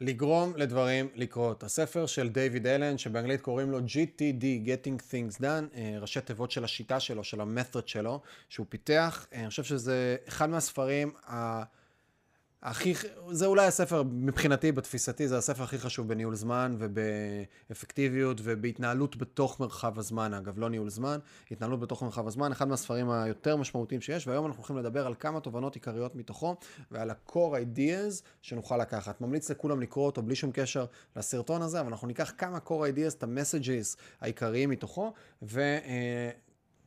לגרום לדברים לקרות. הספר של דיוויד אלן, שבאנגלית קוראים לו GTD, Getting Things Done, אה, ראשי תיבות של השיטה שלו, של המתוד שלו, שהוא פיתח. אה, אני חושב שזה אחד מהספרים ה... הכי, זה אולי הספר, מבחינתי, בתפיסתי, זה הספר הכי חשוב בניהול זמן ובאפקטיביות ובהתנהלות בתוך מרחב הזמן, אגב, לא ניהול זמן, התנהלות בתוך מרחב הזמן, אחד מהספרים היותר משמעותיים שיש, והיום אנחנו הולכים לדבר על כמה תובנות עיקריות מתוכו ועל ה-core ideas שנוכל לקחת. ממליץ לכולם לקרוא אותו בלי שום קשר לסרטון הזה, אבל אנחנו ניקח כמה core ideas, את ה-messages העיקריים מתוכו, ו...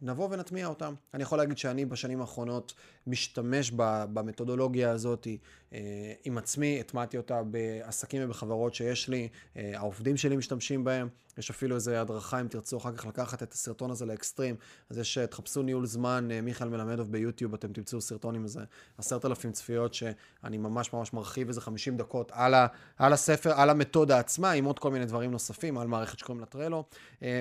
נבוא ונטמיע אותם. אני יכול להגיד שאני בשנים האחרונות משתמש במתודולוגיה הזאת אה, עם עצמי, הטמעתי אותה בעסקים ובחברות שיש לי, אה, העובדים שלי משתמשים בהם, יש אפילו איזו הדרכה אם תרצו אחר כך לקחת את הסרטון הזה לאקסטרים, אז יש, אה, תחפשו ניהול זמן, מיכאל מלמדוב ביוטיוב, אתם תמצאו סרטון עם איזה עשרת אלפים צפיות, שאני ממש ממש מרחיב איזה חמישים דקות על, ה, על הספר, על המתודה עצמה, עם עוד כל מיני דברים נוספים, על מערכת שקוראים לה Trello,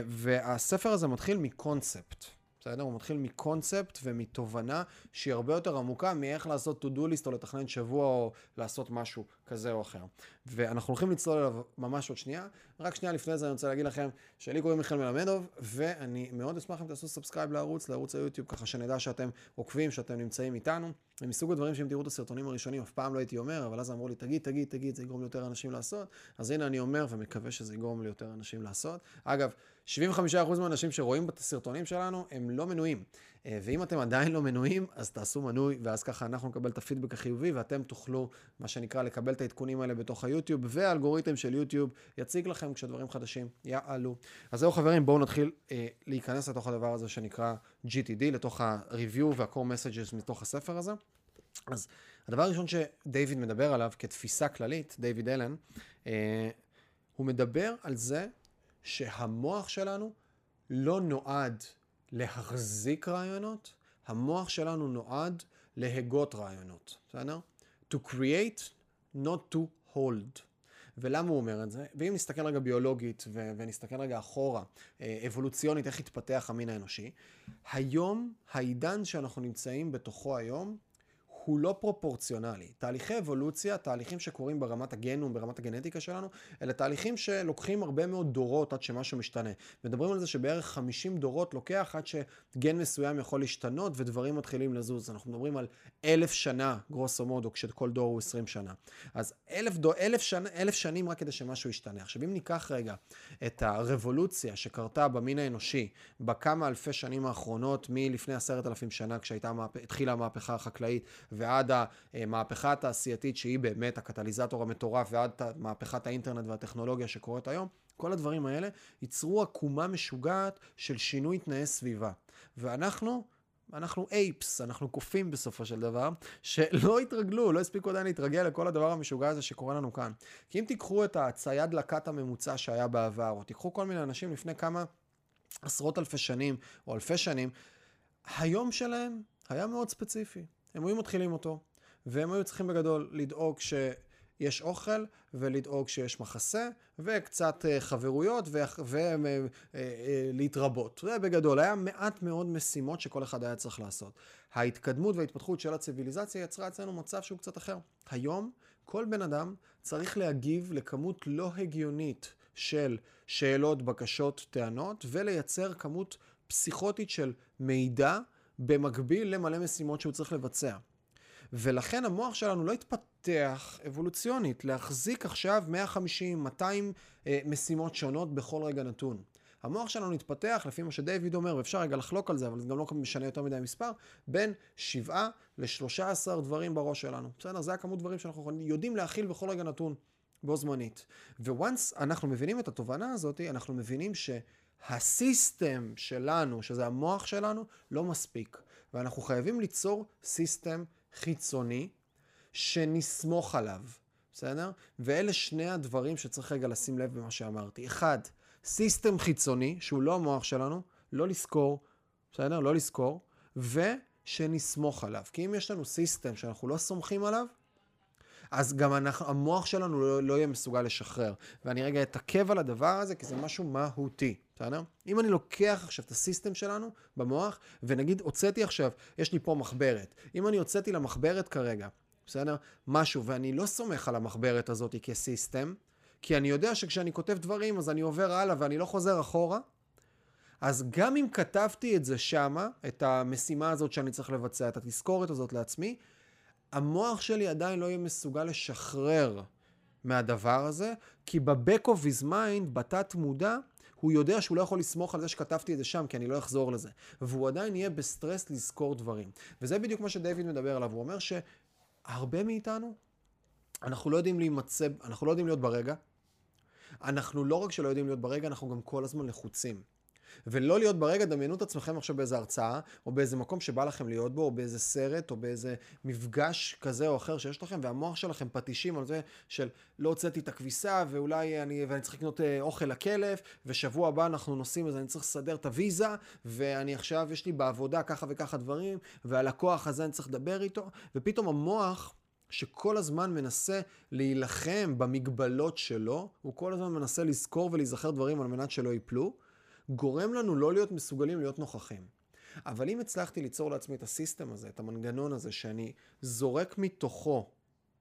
והספר הזה מתחיל מקונספט. בסדר? הוא מתחיל מקונספט ומתובנה שהיא הרבה יותר עמוקה מאיך לעשות to do list או לתכנן שבוע או לעשות משהו כזה או אחר. ואנחנו הולכים לצלול אליו ממש עוד שנייה. רק שנייה לפני זה אני רוצה להגיד לכם שלי קוראים מיכאל מלמדוב, ואני מאוד אשמח אם תעשו subscribe לערוץ, לערוץ היוטיוב, ככה שנדע שאתם עוקבים, שאתם נמצאים איתנו. זה מסוג הדברים שאם תראו את הסרטונים הראשונים, אף פעם לא הייתי אומר, אבל אז אמרו לי, תגיד, תגיד, תגיד, זה יגרום ליותר אנשים לעשות. אז הנה אני אומר ומקווה שזה יגרום ליותר אנשים לעשות. אגב, 75% מהאנשים שרואים את הסרטונים שלנו הם לא מנויים. אה, ואם אתם עדיין לא מנויים, אז תעשו מנוי, ואז ככה אנחנו נקבל את הפידבק החיובי, ואתם תוכלו, מה שנקרא, לקבל את העדכונים האלה בתוך היוטיוב, והאלגוריתם של יוטיוב יציג לכם כשדברים חדשים יעלו. אז זהו חברים, בואו נתחיל אה, להיכנס לתוך הדבר הזה שנקרא GTD, לתוך ה-review וה-core messages מתוך הספר הזה. אז הדבר הראשון שדייוויד מדבר עליו כתפיסה כללית, דייוויד אלן, אה, הוא מדבר על זה שהמוח שלנו לא נועד להחזיק רעיונות, המוח שלנו נועד להגות רעיונות, בסדר? To create, not to hold. ולמה הוא אומר את זה? ואם נסתכל רגע ביולוגית ו- ונסתכל רגע אחורה, אה, אבולוציונית, איך התפתח המין האנושי, היום, העידן שאנחנו נמצאים בתוכו היום, הוא לא פרופורציונלי. תהליכי אבולוציה, תהליכים שקורים ברמת הגנום, ברמת הגנטיקה שלנו, אלה תהליכים שלוקחים הרבה מאוד דורות עד שמשהו משתנה. מדברים על זה שבערך 50 דורות לוקח עד שגן מסוים יכול להשתנות ודברים מתחילים לזוז. אנחנו מדברים על אלף שנה, גרוסו מודו, כשכל דור הוא 20 שנה. אז אלף, דו, אלף, שנה, אלף שנים רק כדי שמשהו ישתנה. עכשיו, אם ניקח רגע את הרבולוציה שקרתה במין האנושי בכמה אלפי שנים האחרונות, מלפני עשרת אלפים שנה, כשהתחילה המהפכה החקלאית, ועד המהפכה התעשייתית שהיא באמת הקטליזטור המטורף, ועד מהפכת האינטרנט והטכנולוגיה שקורית היום, כל הדברים האלה ייצרו עקומה משוגעת של שינוי תנאי סביבה. ואנחנו... אנחנו אייפס, אנחנו קופים בסופו של דבר, שלא התרגלו, לא הספיקו עדיין להתרגל לכל הדבר המשוגע הזה שקורה לנו כאן. כי אם תיקחו את הצייד לקט הממוצע שהיה בעבר, או תיקחו כל מיני אנשים לפני כמה עשרות אלפי שנים, או אלפי שנים, היום שלהם היה מאוד ספציפי. הם היו מתחילים אותו, והם היו צריכים בגדול לדאוג שיש אוכל, ולדאוג שיש מחסה, וקצת אה, חברויות, ולהתרבות. אה, אה, זה בגדול, היה מעט מאוד משימות שכל אחד היה צריך לעשות. ההתקדמות וההתפתחות של הציוויליזציה יצרה אצלנו מצב שהוא קצת אחר. היום, כל בן אדם צריך להגיב לכמות לא הגיונית של שאלות, בקשות, טענות, ולייצר כמות פסיכוטית של מידע. במקביל למלא משימות שהוא צריך לבצע. ולכן המוח שלנו לא התפתח אבולוציונית להחזיק עכשיו 150, 200 אה, משימות שונות בכל רגע נתון. המוח שלנו התפתח, לפי מה שדייוויד אומר, ואפשר רגע לחלוק על זה, אבל זה גם לא משנה יותר מדי מספר, בין 7 ל-13 דברים בראש שלנו. בסדר? זה הכמות דברים שאנחנו יודעים להכיל בכל רגע נתון, בו זמנית. once אנחנו מבינים את התובנה הזאת, אנחנו מבינים ש... ה system שלנו, שזה המוח שלנו, לא מספיק. ואנחנו חייבים ליצור system חיצוני שנסמוך עליו, בסדר? ואלה שני הדברים שצריך רגע לשים לב במה שאמרתי. אחד, system חיצוני, שהוא לא המוח שלנו, לא לזכור, בסדר? לא לזכור, ושנסמוך עליו. כי אם יש לנו סיסטם שאנחנו לא סומכים עליו, אז גם אנחנו, המוח שלנו לא, לא יהיה מסוגל לשחרר. ואני רגע אתעכב על הדבר הזה, כי זה משהו מהותי, בסדר? אם אני לוקח עכשיו את הסיסטם שלנו במוח, ונגיד הוצאתי עכשיו, יש לי פה מחברת. אם אני הוצאתי למחברת כרגע בסדר? משהו, ואני לא סומך על המחברת הזאת כסיסטם, כי אני יודע שכשאני כותב דברים אז אני עובר הלאה ואני לא חוזר אחורה. אז גם אם כתבתי את זה שמה, את המשימה הזאת שאני צריך לבצע, את התזכורת הזאת לעצמי, המוח שלי עדיין לא יהיה מסוגל לשחרר מהדבר הזה, כי ב-back of his mind, בתת מודע, הוא יודע שהוא לא יכול לסמוך על זה שכתבתי את זה שם, כי אני לא אחזור לזה. והוא עדיין יהיה בסטרס לזכור דברים. וזה בדיוק מה שדייוויד מדבר עליו. הוא אומר שהרבה מאיתנו, אנחנו לא יודעים להימצא, אנחנו לא יודעים להיות ברגע. אנחנו לא רק שלא יודעים להיות ברגע, אנחנו גם כל הזמן לחוצים. ולא להיות ברגע, דמיינו את עצמכם עכשיו באיזה הרצאה, או באיזה מקום שבא לכם להיות בו, או באיזה סרט, או באיזה מפגש כזה או אחר שיש לכם, והמוח שלכם פטישים על זה של לא הוצאתי את הכביסה, ואולי אני, ואני צריך לקנות אה, אוכל לכלב, ושבוע הבא אנחנו נוסעים, אז אני צריך לסדר את הוויזה, ואני עכשיו, יש לי בעבודה ככה וככה דברים, והלקוח הזה אני צריך לדבר איתו, ופתאום המוח... שכל הזמן מנסה להילחם במגבלות שלו, הוא כל הזמן מנסה לזכור ולהיזכר דברים על מנת שלא ייפלו, גורם לנו לא להיות מסוגלים להיות נוכחים. אבל אם הצלחתי ליצור לעצמי את הסיסטם הזה, את המנגנון הזה, שאני זורק מתוכו,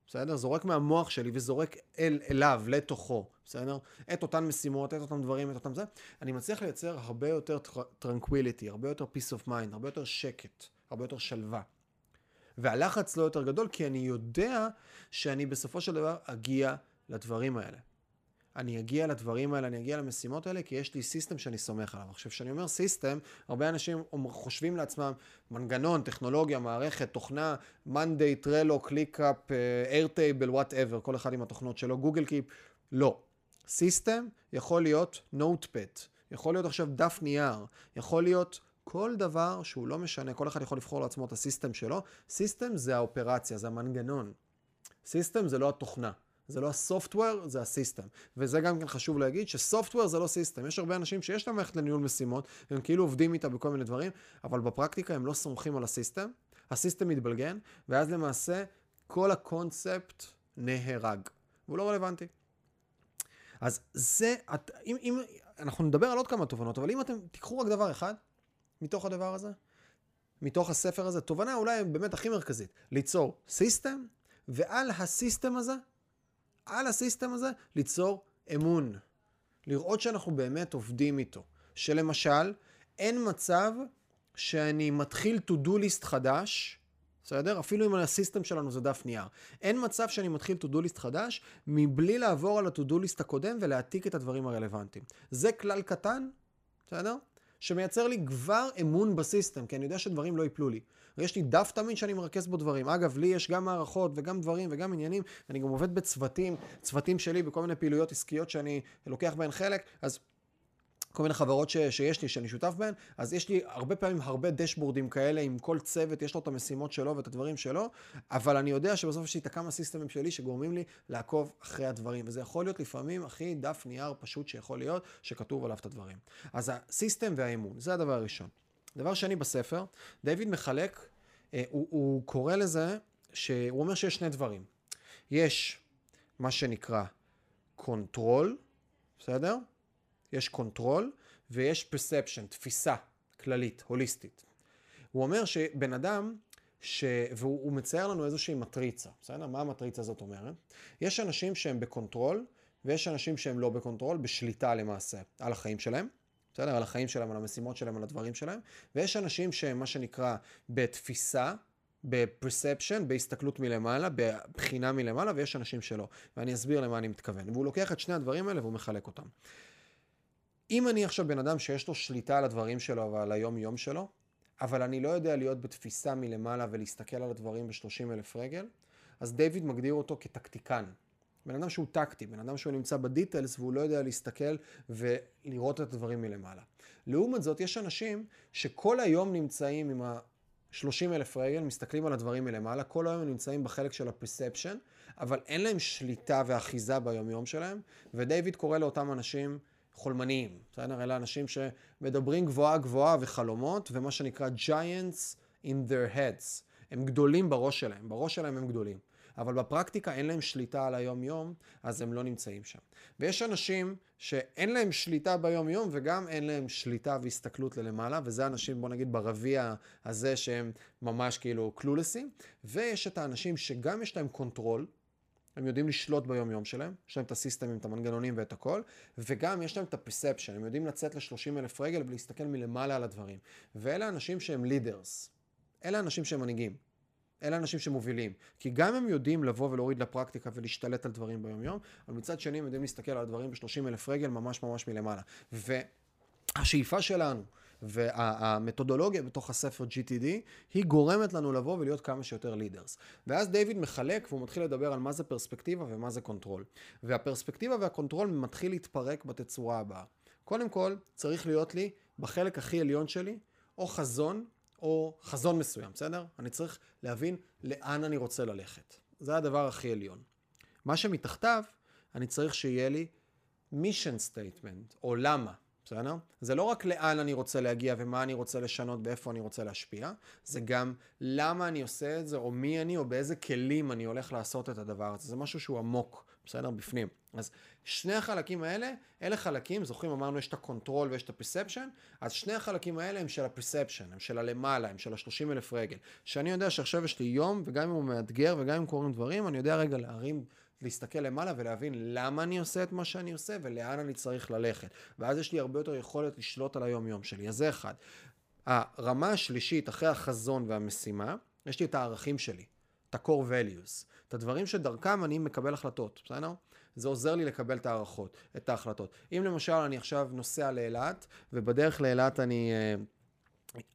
בסדר? זורק מהמוח שלי וזורק אל, אליו, לתוכו, בסדר? את אותן משימות, את אותם דברים, את אותם זה, אני מצליח לייצר הרבה יותר tranquility, הרבה יותר peace of mind, הרבה יותר שקט, הרבה יותר שלווה. והלחץ לא יותר גדול, כי אני יודע שאני בסופו של דבר אגיע לדברים האלה. אני אגיע לדברים האלה, אני אגיע למשימות האלה, כי יש לי system שאני סומך עליו. עכשיו, כשאני אומר system, הרבה אנשים חושבים לעצמם מנגנון, טכנולוגיה, מערכת, תוכנה, Monday, Trello, ClickUp, אה, Airtable, whatever, כל אחד עם התוכנות שלו, Google Keep, לא. system יכול להיות notepad, יכול להיות עכשיו דף נייר, יכול להיות כל דבר שהוא לא משנה, כל אחד יכול לבחור לעצמו את ה system שלו. system זה האופרציה, זה המנגנון. system זה לא התוכנה. זה לא ה software, זה ה system. וזה גם כן חשוב להגיד ש software זה לא system. יש הרבה אנשים שיש להם מערכת לניהול משימות, והם כאילו עובדים איתה בכל מיני דברים, אבל בפרקטיקה הם לא סומכים על ה system, ה system מתבלגן, ואז למעשה כל הקונספט נהרג, והוא לא רלוונטי. אז זה, אם, אם, אנחנו נדבר על עוד כמה תובנות, אבל אם אתם תיקחו רק דבר אחד מתוך הדבר הזה, מתוך הספר הזה, תובנה אולי באמת הכי מרכזית, ליצור system, ועל ה system הזה על ה system הזה ליצור אמון. לראות שאנחנו באמת עובדים איתו. שלמשל, אין מצב שאני מתחיל to do list חדש, בסדר? אפילו אם הסיסטם שלנו זה דף נייר. אין מצב שאני מתחיל to do list חדש מבלי לעבור על ה-to do list הקודם ולהעתיק את הדברים הרלוונטיים. זה כלל קטן, בסדר? שמייצר לי כבר אמון בסיסטם, כי אני יודע שדברים לא ייפלו לי. ויש לי דף תמיד שאני מרכז בו דברים. אגב, לי יש גם מערכות וגם דברים וגם עניינים, אני גם עובד בצוותים, צוותים שלי בכל מיני פעילויות עסקיות שאני לוקח בהן חלק, אז כל מיני חברות ש, שיש לי, שאני שותף בהן, אז יש לי הרבה פעמים הרבה דשבורדים כאלה, עם כל צוות, יש לו את המשימות שלו ואת הדברים שלו, אבל אני יודע שבסוף יש לי את הכמה סיסטמים שלי שגורמים לי לעקוב אחרי הדברים, וזה יכול להיות לפעמים הכי דף נייר פשוט שיכול להיות, שכתוב עליו את הדברים. אז הסיסטם והאימון, זה הדבר הראשון. דבר שני בספר, דיוויד מחלק, אה, הוא, הוא קורא לזה, שהוא אומר שיש שני דברים. יש מה שנקרא control, בסדר? יש control ויש perception, תפיסה כללית, הוליסטית. הוא אומר שבן אדם, ש... והוא מצייר לנו איזושהי מטריצה, בסדר? מה המטריצה הזאת אומרת? יש אנשים שהם ב control ויש אנשים שהם לא ב control, בשליטה למעשה על החיים שלהם. בסדר? על החיים שלהם, על המשימות שלהם, על הדברים שלהם. ויש אנשים שהם מה שנקרא בתפיסה, בפרספשן, בהסתכלות מלמעלה, בבחינה מלמעלה, ויש אנשים שלא. ואני אסביר למה אני מתכוון. והוא לוקח את שני הדברים האלה והוא מחלק אותם. אם אני עכשיו בן אדם שיש לו שליטה על הדברים שלו ועל היום-יום שלו, אבל אני לא יודע להיות בתפיסה מלמעלה ולהסתכל על הדברים ב-30 אלף רגל, אז דיוויד מגדיר אותו כטקטיקן. בן אדם שהוא טקטי, בן אדם שהוא נמצא בדיטלס והוא לא יודע להסתכל ולראות את הדברים מלמעלה. לעומת זאת, יש אנשים שכל היום נמצאים עם ה-30 אלף רגל, מסתכלים על הדברים מלמעלה, כל היום נמצאים בחלק של הפרספשן, אבל אין להם שליטה ואחיזה ביומיום שלהם, ודייוויד קורא לאותם אנשים חולמניים, בסדר? אלה אנשים שמדברים גבוהה גבוהה וחלומות, ומה שנקרא giants in their heads. הם גדולים בראש שלהם, בראש שלהם הם גדולים. אבל בפרקטיקה אין להם שליטה על היום-יום, אז הם לא נמצאים שם. ויש אנשים שאין להם שליטה ביום-יום, וגם אין להם שליטה והסתכלות ללמעלה, וזה אנשים, בוא נגיד, ברביע הזה שהם ממש כאילו clueless ים, ויש את האנשים שגם יש להם control, הם יודעים לשלוט ביום-יום שלהם, יש להם את ה system ים, את המנגנונים ואת הכל, וגם יש להם את ה perception, הם יודעים לצאת ל-30 אלף רגל ולהסתכל מלמעלה על הדברים. ואלה אנשים שהם leaders, אלה אנשים שהם מנהיגים, אלה אנשים שמובילים. כי גם הם יודעים לבוא ולהוריד לפרקטיקה ולהשתלט על דברים ביום-יום, אבל מצד שני הם יודעים להסתכל על הדברים ב-30 אלף רגל ממש ממש מלמעלה. והשאיפה שלנו, והמתודולוגיה בתוך הספר GTD, היא גורמת לנו לבוא ולהיות כמה שיותר leaders. ואז דיוויד מחלק והוא מתחיל לדבר על מה זה פרספקטיבה ומה זה control. והפרספקטיבה וה control מתחיל להתפרק בתצורה הבאה. קודם כל, צריך להיות לי, בחלק הכי עליון שלי, או חזון, או חזון מסוים, בסדר? אני צריך להבין לאן אני רוצה ללכת. זה הדבר הכי עליון. מה שמתחתיו, אני צריך שיהיה לי mission statement, או למה. בסדר? זה לא רק לאן אני רוצה להגיע ומה אני רוצה לשנות ואיפה אני רוצה להשפיע, זה גם למה אני עושה את זה, או מי אני, או באיזה כלים אני הולך לעשות את הדבר הזה. זה משהו שהוא עמוק, בסדר? בפנים. אז שני החלקים האלה, אלה חלקים, זוכרים, אמרנו יש את ה control ויש את ה perception, אז שני החלקים האלה הם של ה perception, הם של הלמעלה, הם של ה-30 אלף רגל. שאני יודע שעכשיו יש לי יום, וגם אם הוא מאתגר וגם אם קורים דברים, אני יודע רגע להרים להסתכל למעלה ולהבין למה אני עושה את מה שאני עושה ולאן אני צריך ללכת. ואז יש לי הרבה יותר יכולת לשלוט על היום-יום שלי. אז זה אחד. הרמה השלישית, אחרי החזון והמשימה, יש לי את הערכים שלי, את ה-core values, את הדברים שדרכם אני מקבל החלטות, בסדר? זה עוזר לי לקבל את הערכות, את ההחלטות. אם למשל אני עכשיו נוסע לאילת, ובדרך לאילת אני... Uh,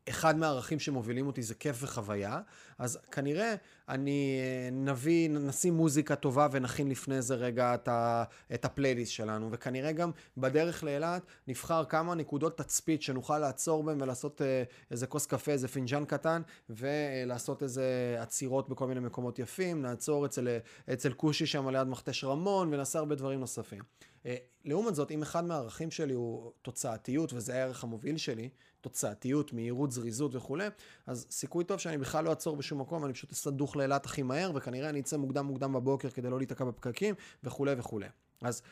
אחד מהערכים שמובילים אותי זה כיף וחוויה, אז כנראה אני אה, נביא, נשים מוזיקה טובה ונכין לפני זה רגע את, ה, את הפלייליסט שלנו, וכנראה גם בדרך לאילת נבחר כמה נקודות תצפית שנוכל לעצור בהן ולעשות אה, איזה כוס קפה, איזה פינג'אן קטן, ולעשות איזה עצירות בכל מיני מקומות יפים, נעצור אצל, אצל כושי שם ליד מכתש רמון ונעשה הרבה דברים נוספים. אה, לעומת זאת, אם אחד מהערכים שלי הוא תוצאתיות, וזה הערך המוביל שלי, תוצאתיות, מהירות, זריזות וכולי, אז סיכוי טוב שאני בכלל לא אעצור בשום מקום, אני פשוט אסדוך לאילת הכי מהר, וכנראה אני אצא מוקדם מוקדם בבוקר כדי לא להיתקע בפקקים, וכולי וכולי. אז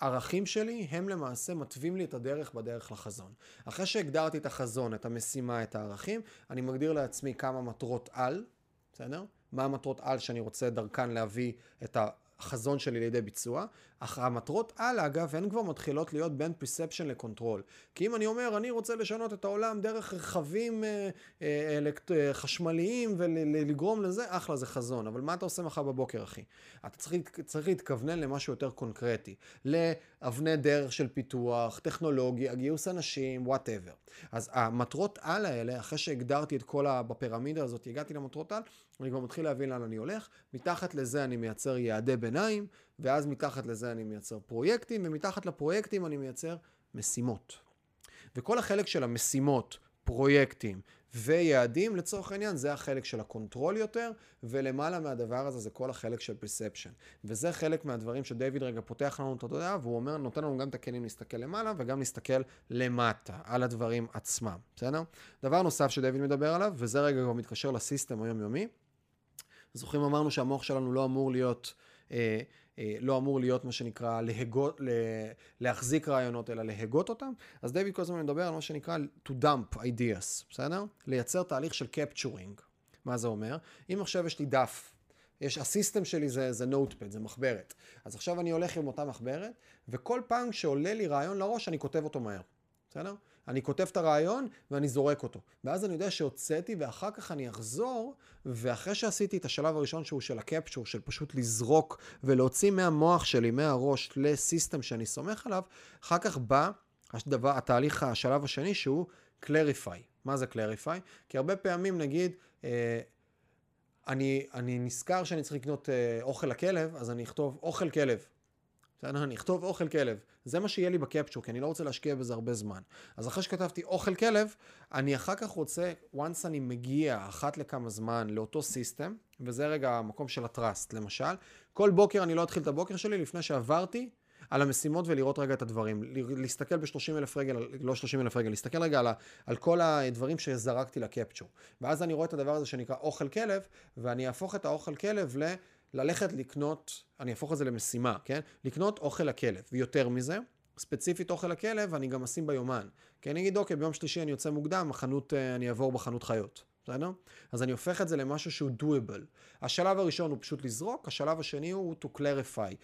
הערכים שלי הם למעשה מתווים לי את הדרך בדרך לחזון. אחרי שהגדרתי את החזון, את המשימה, את הערכים, אני מגדיר לעצמי כמה מטרות על, בסדר? מה המטרות על שאני רוצה דרכן להביא את ה... החזון שלי לידי ביצוע, אך המטרות על אגב הן כבר מתחילות להיות בין perception ל control. כי אם אני אומר אני רוצה לשנות את העולם דרך רכבים אה, אה. אה, חשמליים ולגרום לזה, אחלה זה חזון, אבל מה אתה עושה מחר בבוקר אחי? אתה צריך, צריך להתכוונן למשהו יותר קונקרטי, לאבני דרך של פיתוח, טכנולוגיה, גיוס אנשים, whatever. אז המטרות על האלה, אחרי שהגדרתי את כל ה... בפירמידה הזאת, הגעתי למטרות על, אני כבר מתחיל להבין לאן אני הולך, מתחת לזה אני מייצר יעדי ביניים, ואז מתחת לזה אני מייצר פרויקטים, ומתחת לפרויקטים אני מייצר משימות. וכל החלק של המשימות, פרויקטים ויעדים, לצורך העניין, זה החלק של ה control יותר, ולמעלה מהדבר הזה זה כל החלק של perception. וזה חלק מהדברים שדייוויד רגע פותח לנו את התודעה, והוא אומר, נותן לנו גם את הכלים להסתכל למעלה וגם להסתכל למטה, על הדברים עצמם, בסדר? דבר נוסף שדייוויד מדבר עליו, וזה רגע כבר מתקשר לסיסטם היומיומי, זוכרים אמרנו שהמוח שלנו לא אמור להיות, אה, אה, לא אמור להיות מה שנקרא להגות, לה, להחזיק רעיונות, אלא להגות אותם. אז דיוויד כל הזמן מדבר על מה שנקרא to dump ideas, בסדר? לייצר תהליך של capturing. מה זה אומר? אם עכשיו יש לי דף יש, הסיסטם שלי זה, זה נוטפד, זה מחברת. אז עכשיו אני הולך עם אותה מחברת, וכל פעם שעולה לי רעיון לראש, אני כותב אותו מהר. בסדר? אני כותב את הרעיון ואני זורק אותו. ואז אני יודע שהוצאתי ואחר כך אני אחזור, ואחרי שעשיתי את השלב הראשון שהוא של הקפצ'ור, של פשוט לזרוק ולהוציא מהמוח שלי, מהראש, לסיסטם שאני סומך עליו, אחר כך בא הדבר, התהליך, השלב השני שהוא clarify. מה זה clarify? כי הרבה פעמים נגיד, אה, אני, אני נזכר שאני צריך לקנות אה, אוכל לכלב, אז אני אכתוב אוכל כלב. בסדר? אני אכתוב אוכל כלב. זה מה שיהיה לי בקפצ'ור, כי אני לא רוצה להשקיע בזה הרבה זמן. אז אחרי שכתבתי אוכל כלב, אני אחר כך רוצה, once אני מגיע אחת לכמה זמן לאותו סיסטם, וזה רגע המקום של הטראסט למשל, כל בוקר אני לא אתחיל את הבוקר שלי לפני שעברתי על המשימות ולראות רגע את הדברים. להסתכל ב-30 אלף רגל, לא 30 אלף רגל, להסתכל רגע על, על כל הדברים שזרקתי לקפצ'ור. ואז אני רואה את הדבר הזה שנקרא אוכל כלב, ואני אהפוך את האוכל כלב ל... ללכת לקנות, אני אהפוך את זה למשימה, כן? לקנות אוכל לכלב. ויותר מזה, ספציפית אוכל לכלב, אני גם אשים ביומן. כי אני אגיד, אוקיי, ביום שלישי אני יוצא מוקדם, החנות, אה, אני אעבור בחנות חיות. בסדר? אז אני הופך את זה למשהו שהוא doable. השלב הראשון הוא פשוט לזרוק, השלב השני הוא to clarify,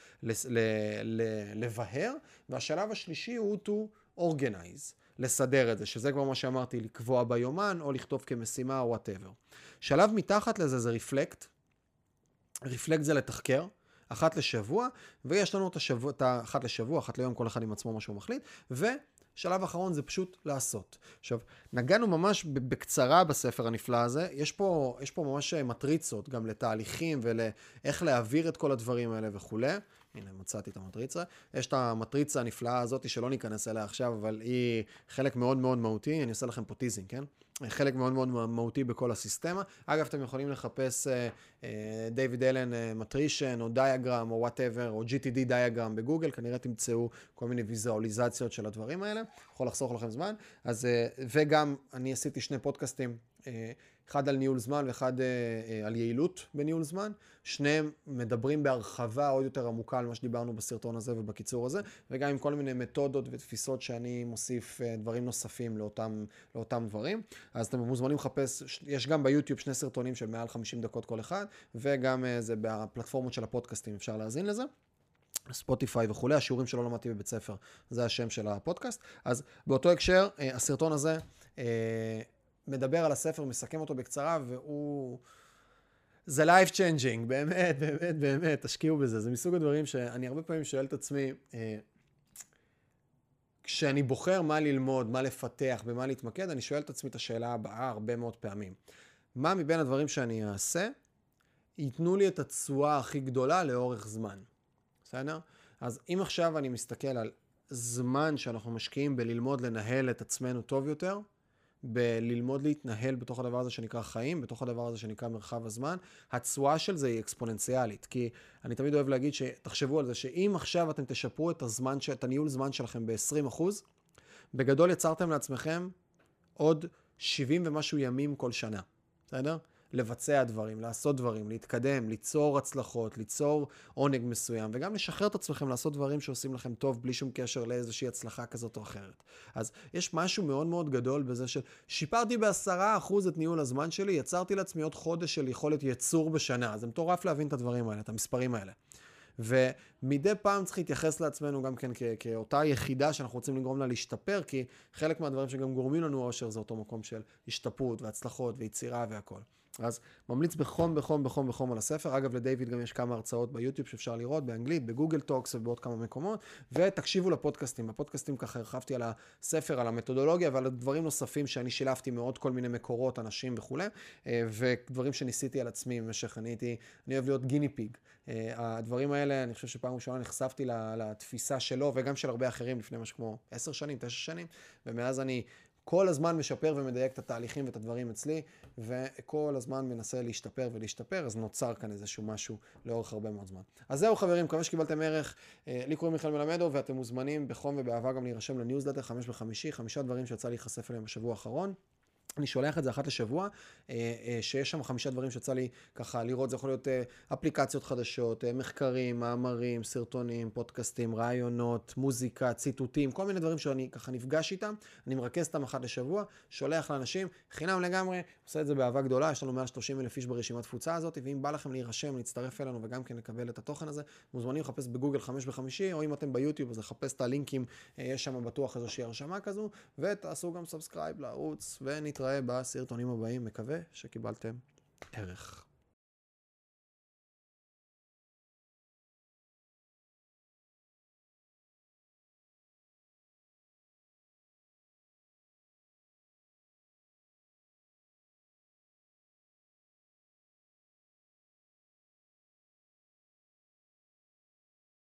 לבהר, והשלב השלישי הוא to organize, לסדר את זה, שזה כבר מה שאמרתי, לקבוע ביומן, או לכתוב כמשימה או וואטאבר. שלב מתחת לזה זה reflect, reflect זה לתחקר. אחת לשבוע, ויש לנו את השבוע, את האחת לשבוע, אחת ליום, כל אחד עם עצמו מה שהוא מחליט, ושלב אחרון זה פשוט לעשות. עכשיו, נגענו ממש בקצרה בספר הנפלא הזה, יש פה, יש פה ממש מטריצות גם לתהליכים ולאיך להעביר את כל הדברים האלה וכולי. הנה, מצאתי את המטריצה. יש את המטריצה הנפלאה הזאת שלא ניכנס אליה עכשיו, אבל היא חלק מאוד מאוד מהותי, אני עושה לכם פה teasing, כן? חלק מאוד מאוד מהותי בכל הסיסטמה. אגב, אתם יכולים לחפש דיוויד אלן matrix, או diagram, או whatever, או GTD diagram בגוגל, כנראה תמצאו כל מיני ויזואליזציות של הדברים האלה, יכול לחסוך לכם זמן. אז, אה, וגם, אני עשיתי שני פודקאסטים. אה, אחד על ניהול זמן ואחד אה, אה, על יעילות בניהול זמן. שניהם מדברים בהרחבה עוד יותר עמוקה על מה שדיברנו בסרטון הזה ובקיצור הזה, וגם עם כל מיני מתודות ותפיסות שאני מוסיף אה, דברים נוספים לאותם, לאותם דברים. אז אתם מוזמנים לחפש, יש גם ביוטיוב שני סרטונים של מעל 50 דקות כל אחד, וגם אה, זה בפלטפורמות של הפודקאסטים אפשר להאזין לזה. ספוטיפיי וכולי, השיעורים שלא למדתי בבית ספר, זה השם של הפודקאסט. אז באותו הקשר, אה, הסרטון הזה, אה, מדבר על הספר, מסכם אותו בקצרה, והוא... זה life changing, באמת, באמת, באמת, תשקיעו בזה. זה מסוג הדברים שאני הרבה פעמים שואל את עצמי, אה, כשאני בוחר מה ללמוד, מה לפתח, במה להתמקד, אני שואל את עצמי את השאלה הבאה הרבה מאוד פעמים. מה מבין הדברים שאני אעשה, ייתנו לי את התשואה הכי גדולה לאורך זמן. בסדר? אז אם עכשיו אני מסתכל על זמן שאנחנו משקיעים בללמוד לנהל את עצמנו טוב יותר, בללמוד להתנהל בתוך הדבר הזה שנקרא חיים, בתוך הדבר הזה שנקרא מרחב הזמן, התשואה של זה היא אקספוננציאלית. כי אני תמיד אוהב להגיד שתחשבו על זה, שאם עכשיו אתם תשפרו את הזמן, את הניהול זמן שלכם ב-20%, בגדול יצרתם לעצמכם עוד 70 ומשהו ימים כל שנה, בסדר? לבצע דברים, לעשות דברים, להתקדם, ליצור הצלחות, ליצור עונג מסוים, וגם לשחרר את עצמכם לעשות דברים שעושים לכם טוב בלי שום קשר לאיזושהי הצלחה כזאת או אחרת. אז יש משהו מאוד מאוד גדול בזה ששיפרתי בעשרה אחוז את ניהול הזמן שלי, יצרתי לעצמי עוד חודש של יכולת ייצור בשנה. זה מטורף להבין את הדברים האלה, את המספרים האלה. ומדי פעם צריך להתייחס לעצמנו גם כן כ- כאותה יחידה שאנחנו רוצים לגרום לה להשתפר, כי חלק מהדברים שגם גורמים לנו אושר זה אותו מקום של השתפרות והצלחות ויצירה והכל. אז ממליץ בחום, בחום, בחום, בחום על הספר. אגב, לדיוויד גם יש כמה הרצאות ביוטיוב שאפשר לראות, באנגלית, ב Google Talks ובעוד כמה מקומות. ותקשיבו לפודקאסטים. בפודקאסטים ככה הרחבתי על הספר, על המתודולוגיה ועל דברים נוספים שאני שילבתי מעוד כל מיני מקורות, אנשים וכולי, אה, ודברים שניסיתי על עצמי במשך, אני הייתי, אני אוהב להיות guinea pig. אה, הדברים האלה, אני חושב שפעם ראשונה נחשפתי לתפיסה שלו וגם של הרבה אחרים לפני משהו כמו עשר שנים, תשע שנים, ומאז אני כל הזמן משפר ומדייק את התהליכים ואת הדברים אצלי, וכל הזמן מנסה להשתפר ולהשתפר, אז נוצר כאן איזשהו משהו לאורך הרבה מאוד זמן. אז זהו חברים, מקווה שקיבלתם ערך. אה, לי קוראים מיכאל מלמדו, ואתם מוזמנים בחום ובאהבה גם להירשם לניוזלטר חמש בחמישי, חמישה דברים שיצא להיחשף אליהם בשבוע האחרון. אני שולח את זה אחת לשבוע, אה, אה, שיש שם חמישה דברים שיצא לי ככה לראות, זה יכול להיות אה, אפליקציות חדשות, מחקרים, מאמרים, סרטונים, פודקאסטים, רעיונות, מוזיקה, ציטוטים, כל מיני דברים שאני ככה נפגש איתם, אני מרכז אותם אחת לשבוע, שולח לאנשים, חינם לגמרי, עושה את זה באהבה גדולה, יש לנו מעל 30 אלף איש ברשימת תפוצה הזאת, ואם בא לכם להירשם, להצטרף אלינו וגם כן לקבל את התוכן הזה, מוזמנים לחפש בגוגל חמש בחמישי, או אם אתם ביוטיוב אז לחפש את הלינקים, יש שם בטוח איזושהי הרשמה כזו, ותעשו גם subscribe לערוץ, ונתראה בסרטונים הבאים, מקווה שקיבלתם ערך.